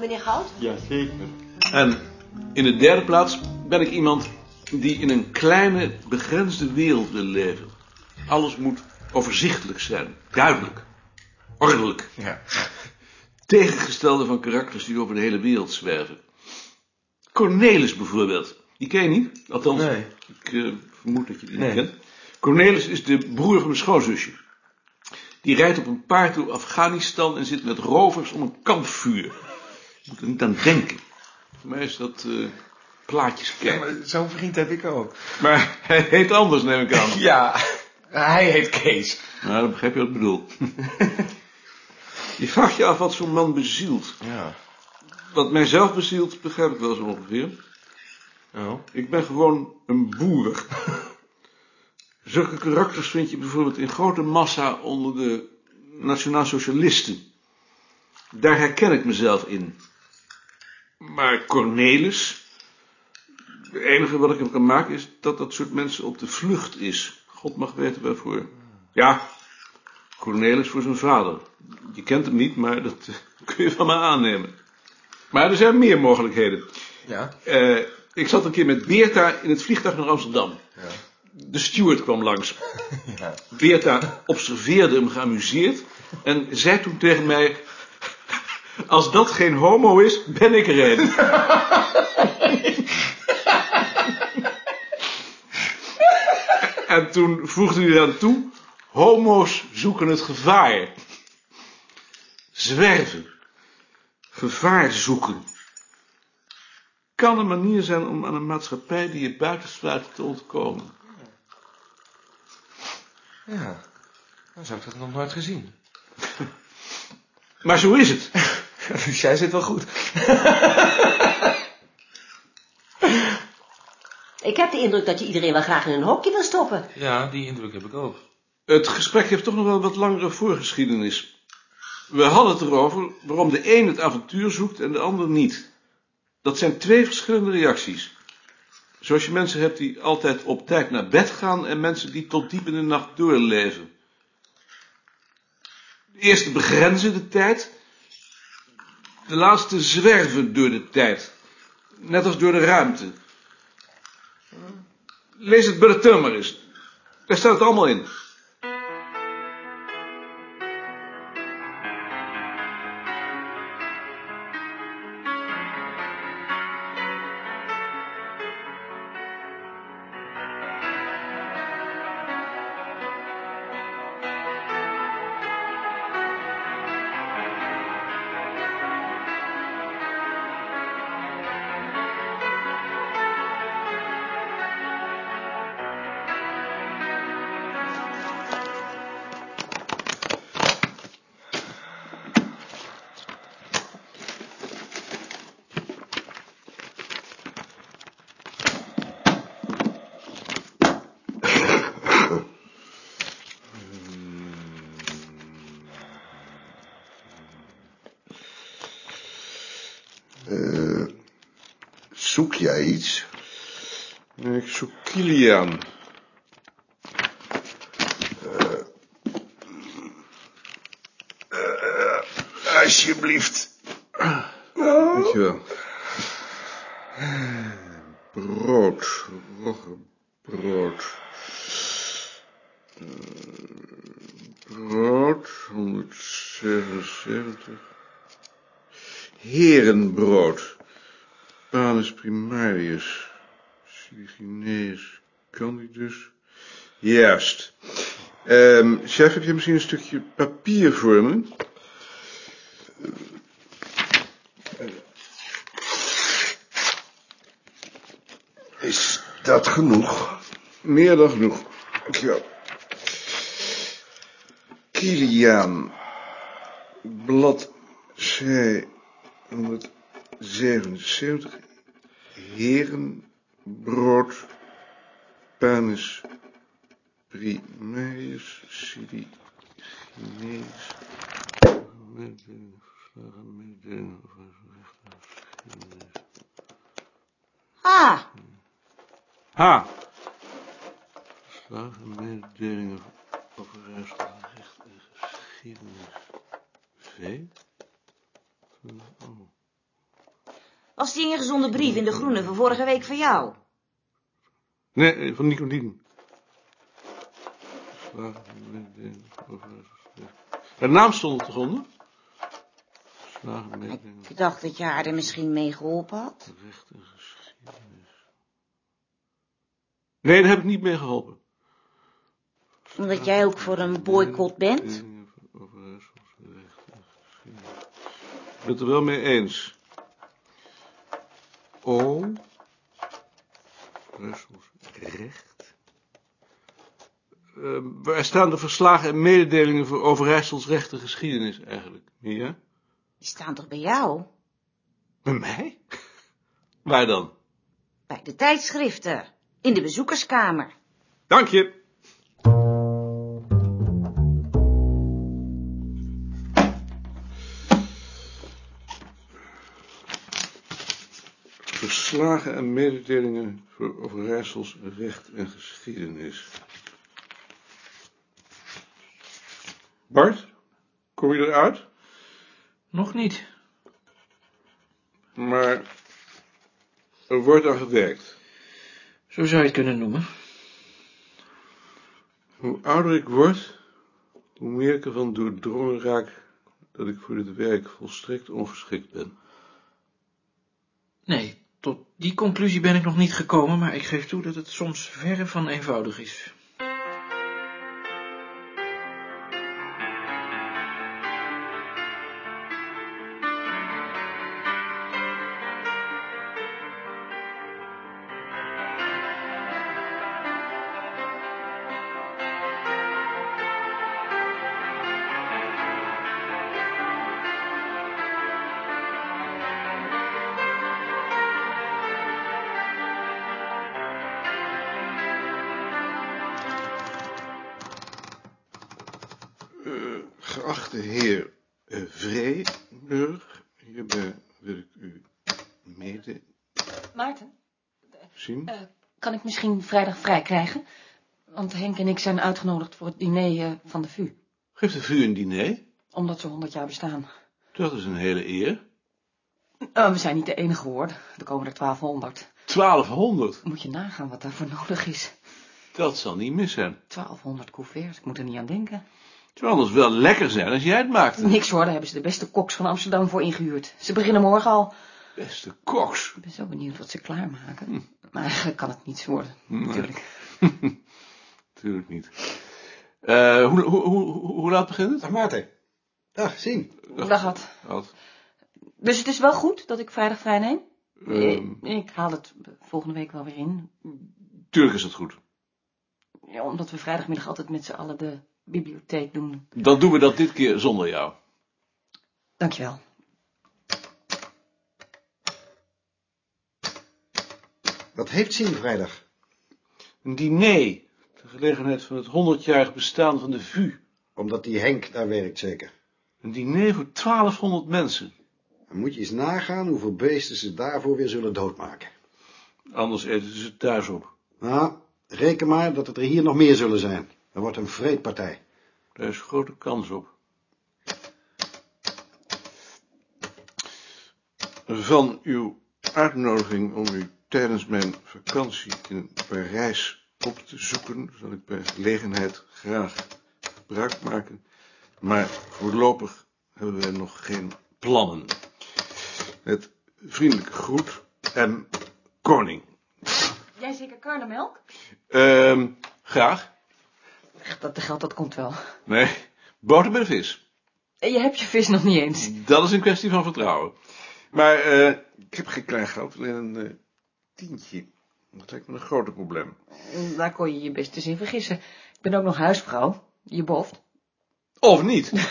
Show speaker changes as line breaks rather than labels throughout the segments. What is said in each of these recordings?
meneer Goud?
Jazeker.
En in de derde plaats ben ik iemand die in een kleine, begrensde wereld wil leven. Alles moet overzichtelijk zijn, duidelijk, ordelijk.
Ja.
Tegengestelde van karakters die over de hele wereld zwerven. Cornelis bijvoorbeeld. Die ken je niet? Althans,
Nee.
ik eh, vermoed dat je die
Nee.
niet kent. Cornelis is de broer van mijn schoonzusje. Die rijdt op een paard door Afghanistan en zit met rovers om een kampvuur. Je moet er niet aan denken. Voor mij is dat eh plaatjes
Ja, maar zo'n vriend heb ik ook.
Maar hij heet anders, neem ik aan.
Ja, hij heet Kees.
Nou, dan begrijp je wat ik bedoel. je vraagt je af wat zo'n man bezielt.
Ja.
Wat mijzelf bezielt, begrijp ik wel zo ongeveer.
Oh.
Ik ben gewoon een boer. Zulke karakters vind je bijvoorbeeld in grote massa onder de nationaal-socialisten. Daar herken ik mezelf in. Maar Cornelis, het enige wat ik hem kan maken is dat dat soort mensen op de vlucht is. God mag weten waarvoor. Ja, Cornelis voor zijn vader. Je kent hem niet, maar dat eh, kun je van me aannemen. Maar er zijn meer mogelijkheden.
Ja.
Eh, ik zat een keer met Beerta in het vliegtuig naar Amsterdam.
Ja.
De steward kwam langs.
Ja.
Beerta observeerde hem geamuseerd en zei toen tegen mij... Als dat geen homo is, ben ik er een. en toen voegde hij eraan toe... Homo's zoeken het gevaar. Zwerven. Gevaar zoeken kan een manier zijn om aan een maatschappij die je buitensluit te ontkomen.
Ja. Dan zou ik dat nog nooit gezien.
Maar zo is het.
Dus jij zit wel goed.
Ik heb de indruk dat je iedereen wel graag in een hokje wil stoppen.
Ja, die indruk heb ik ook.
Het gesprek heeft toch nog wel een wat langere voorgeschiedenis. We hadden het erover waarom de een het avontuur zoekt en de ander niet. Dat zijn twee verschillende reacties. Zoals je mensen hebt die altijd op tijd naar bed gaan en mensen die tot diep in de nacht doorleven. De eerste begrenzen de tijd, de laatste zwerven door de tijd. Net als door de ruimte. Lees het bulletin maar eens. Daar staat het allemaal in.
Eh, zoek jij iets?
Ik zoek Kilian.
Alsjeblieft.
Dankjewel. Brood. Roggebrood. Brood. 177. Herenbrood. Panus primarius. Siligineus. Candidus. Juist. Ehm chef, heb je misschien een stukje papier voor me?
Is dat genoeg?
Meer dan genoeg. Dankjewel. Kiliaan. Bladzij 177. Herenbrood. Panus primarius. Sidi. Chinees. Verslagen mededelingen over geschiedenis.
Ah,
Ha. Verslagen mededelingen over recht en geschiedenis. V?
Als die ingezonden brief in de groene van vorige week van jou.
Nee, van Nicodien. Haar naam stond er toch onder?
Ik dacht dat je haar er misschien mee geholpen had.
recht en geschiedenis. Nee, daar heb ik niet mee geholpen.
Omdat jij ook voor een boycott bent.
Mededelingen van Overijssels, recht en geschiedenis. Ik ben het er wel mee eens. O. Overijssels, recht. Eh, waar staan de verslagen en mededelingen voor Overijssels recht en geschiedenis eigenlijk? Ja?
Die staan toch bij jou?
Bij mij? Waar dan?
Bij de tijdschriften. In de bezoekerskamer.
Dank je. Verslagen en mededelingen voor Overijssels recht en geschiedenis. Bart, kom je eruit?
Nog niet.
Maar er wordt aan gewerkt.
Zo zou je het kunnen noemen.
Hoe ouder ik word, hoe meer ik ervan doordrongen raak dat ik voor dit werk volstrekt ongeschikt ben.
Nee, die conclusie ben ik nog niet gekomen, maar ik geef toe dat het soms verre van eenvoudig is.
Geachte heer uh, Vreeburg, hierbij wil ik u mede
Maarten,
zien.
eh, kan ik misschien vrijdag vrij krijgen? Want Henk en ik zijn uitgenodigd voor het diner eh, van de VU.
Geeft de VU een diner?
Omdat ze 100 jaar bestaan.
Dat is een hele eer.
Oh, we zijn niet de enige hoor. Er komen er 1200.
1200,
Moet je nagaan wat daarvoor nodig is.
dat zal niet mis zijn.
1200 couverts, ik moet er niet aan denken.
Het zou anders wel lekker zijn als jij het maakte.
Niks hoor, daar hebben ze de beste koks van Amsterdam voor ingehuurd. Ze beginnen morgen al.
Beste koks.
Ik ben zo benieuwd wat ze klaarmaken. Maar eigenlijk kan het niets worden,
Nee.
natuurlijk.
Tuurlijk niet. Eh, hoe, hoe, hoe, hoe laat begint het?
Dag Maarten. Dag, zien.
Dag had. Dus het is wel goed dat ik vrijdag vrij neem?
Ehm,
Ik haal het volgende week wel weer in.
tuurlijk is het goed.
Ja, omdat we vrijdagmiddag altijd met z'n allen de bibliotheek doen.
Dan doen we dat dit keer zonder jou.
Dankjewel.
Wat heeft zien vrijdag?
Een diner. Ter gelegenheid van het 100-jarig bestaan van de VU.
Omdat die Henk daar werkt zeker.
Een diner voor 1200 mensen.
Dan moet je eens nagaan hoeveel beesten ze daarvoor weer zullen doodmaken.
Anders eten ze het thuis op.
Nou, reken maar dat het er hier nog meer zullen zijn. Er wordt een vreedpartij.
Daar is grote kans op. Van uw uitnodiging om u tijdens mijn vakantie in Parijs op te zoeken, zal ik bij gelegenheid graag gebruik maken. Maar voorlopig hebben wij nog geen plannen. Met vriendelijke groet en koning.
Jij zeker karnemelk?
Ehm, graag.
Dat geld, dat komt wel.
Nee, boter met vis.
En je hebt je vis nog niet eens.
Dat is een kwestie van vertrouwen. Maar eh, ik heb geen klein geld, alleen een eh, tientje. Dat lijkt me een groot probleem.
Daar kon je je best eens in vergissen. Ik ben ook nog huisvrouw. Je boft.
Of niet?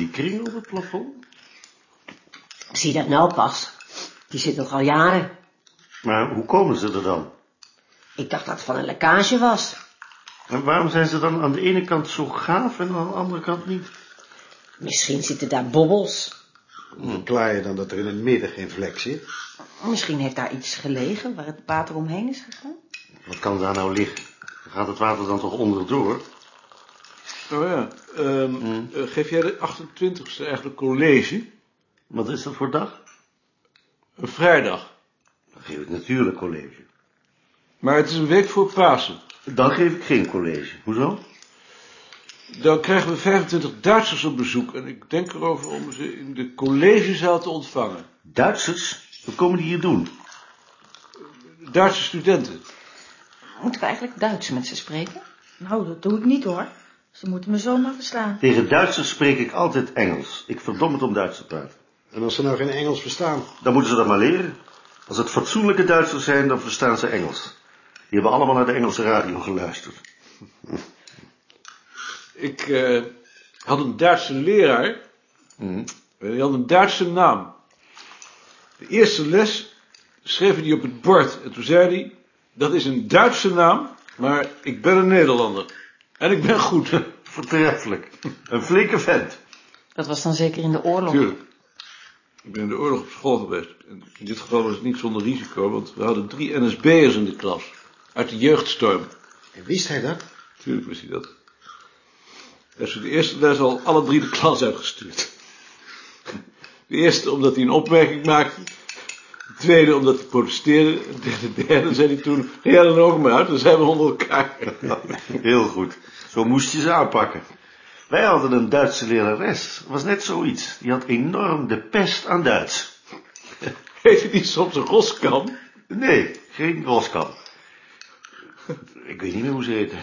die kringen op het plafond?
Zie dat nou pas?
Die zit nog al jaren.
Maar hoe komen ze er dan?
Ik dacht dat het van een lekkage was.
En waarom zijn ze dan aan de ene kant zo gaaf en aan de andere kant niet?
Misschien zitten daar bobbels.
Verklaar je dan dat er in het midden geen vlek zit?
Misschien heeft daar iets gelegen waar het water omheen is gegaan.
Wat kan daar nou liggen? Gaat het water dan toch onderdoor?
Oh ja, ehm, eh, geef jij de 28e eigenlijk college?
Wat is dat voor dag?
Een vrijdag.
Dan geef ik natuurlijk college.
Maar het is een week voor Pasen.
Dan geef ik geen college. Hoezo?
Dan krijgen we 25 Duitsers op bezoek en ik denk erover om ze in de collegezaal te ontvangen.
Duitsers? Wat komen die hier doen?
Duitse studenten.
Moeten we eigenlijk Duits met ze spreken?
Nou, dat doe ik niet hoor. Ze moeten me zomaar verstaan.
Tegen Duitsers spreek ik altijd Engels. Ik verdom het om Duits te praten.
En als ze nou geen Engels verstaan?
Dan moeten ze dat maar leren. Als het fatsoenlijke Duitsers zijn, dan verstaan ze Engels. Die hebben allemaal naar de Engelse radio geluisterd.
Ik eh, had een Duitse leraar.
Hm.
En die had een Duitse naam. De eerste les schreef hij op het bord. En toen zei hij, dat is een Duitse naam, maar ik ben een Nederlander. En ik ben goed.
Voortreffelijk. Een flinke vent.
Dat was dan zeker in de oorlog.
Tuurlijk. Ik ben in de oorlog op school geweest. In dit geval was het niet zonder risico, want we hadden drie NSB'ers in de klas. Uit de jeugdstorm.
En wist hij dat?
Tuurlijk wist hij dat. Hij ze de eerste les al alle drie de klas uitgestuurd. De eerste omdat hij een opmerking maakte. De tweede omdat hij protesteerde. De derde zei hij toen, ga jij dan ook maar uit, dan zijn we onder elkaar.
Heel goed. Zo moest je ze aanpakken. Wij hadden een Duitse lerares. Was net zoiets. Die had enorm de pest aan Duits.
Heette die soms een roskam?
Nee, geen Roskam. Ik weet niet meer hoe ze heette.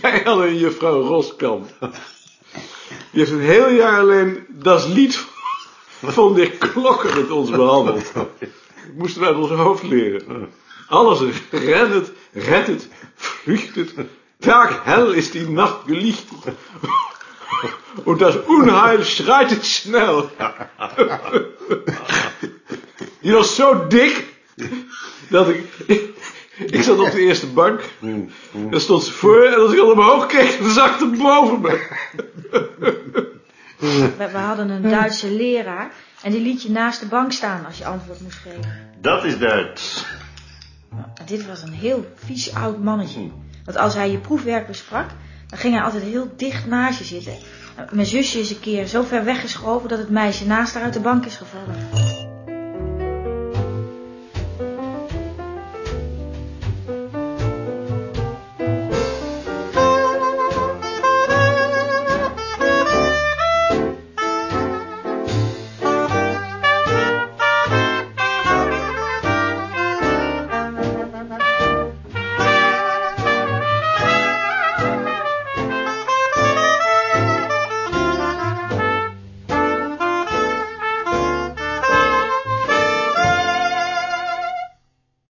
Wij hadden een juffrouw Roskam. Die heeft een heel jaar alleen dat lied van de klokken met ons behandeld. Dat moesten wij uit ons hoofd leren. Alles ren het, red het, vlucht het. Tag hell is die Nacht gelicht. Und das Unheil schreitet schnell. Die was zo dik, dat ik, ik zat op de eerste bank. Daar stond ze voor en als ik al omhoog keek, dan zag ze boven me.
We, hadden een Duitse leraar en die liet je naast de bank staan als je antwoord moest geven.
Dat is Duits.
Dit was een heel vies oud mannetje. Want als hij je proefwerk besprak, dan ging hij altijd heel dicht naast je zitten. Mijn zusje is een keer zo ver weggeschoven dat het meisje naast haar uit de bank is gevallen.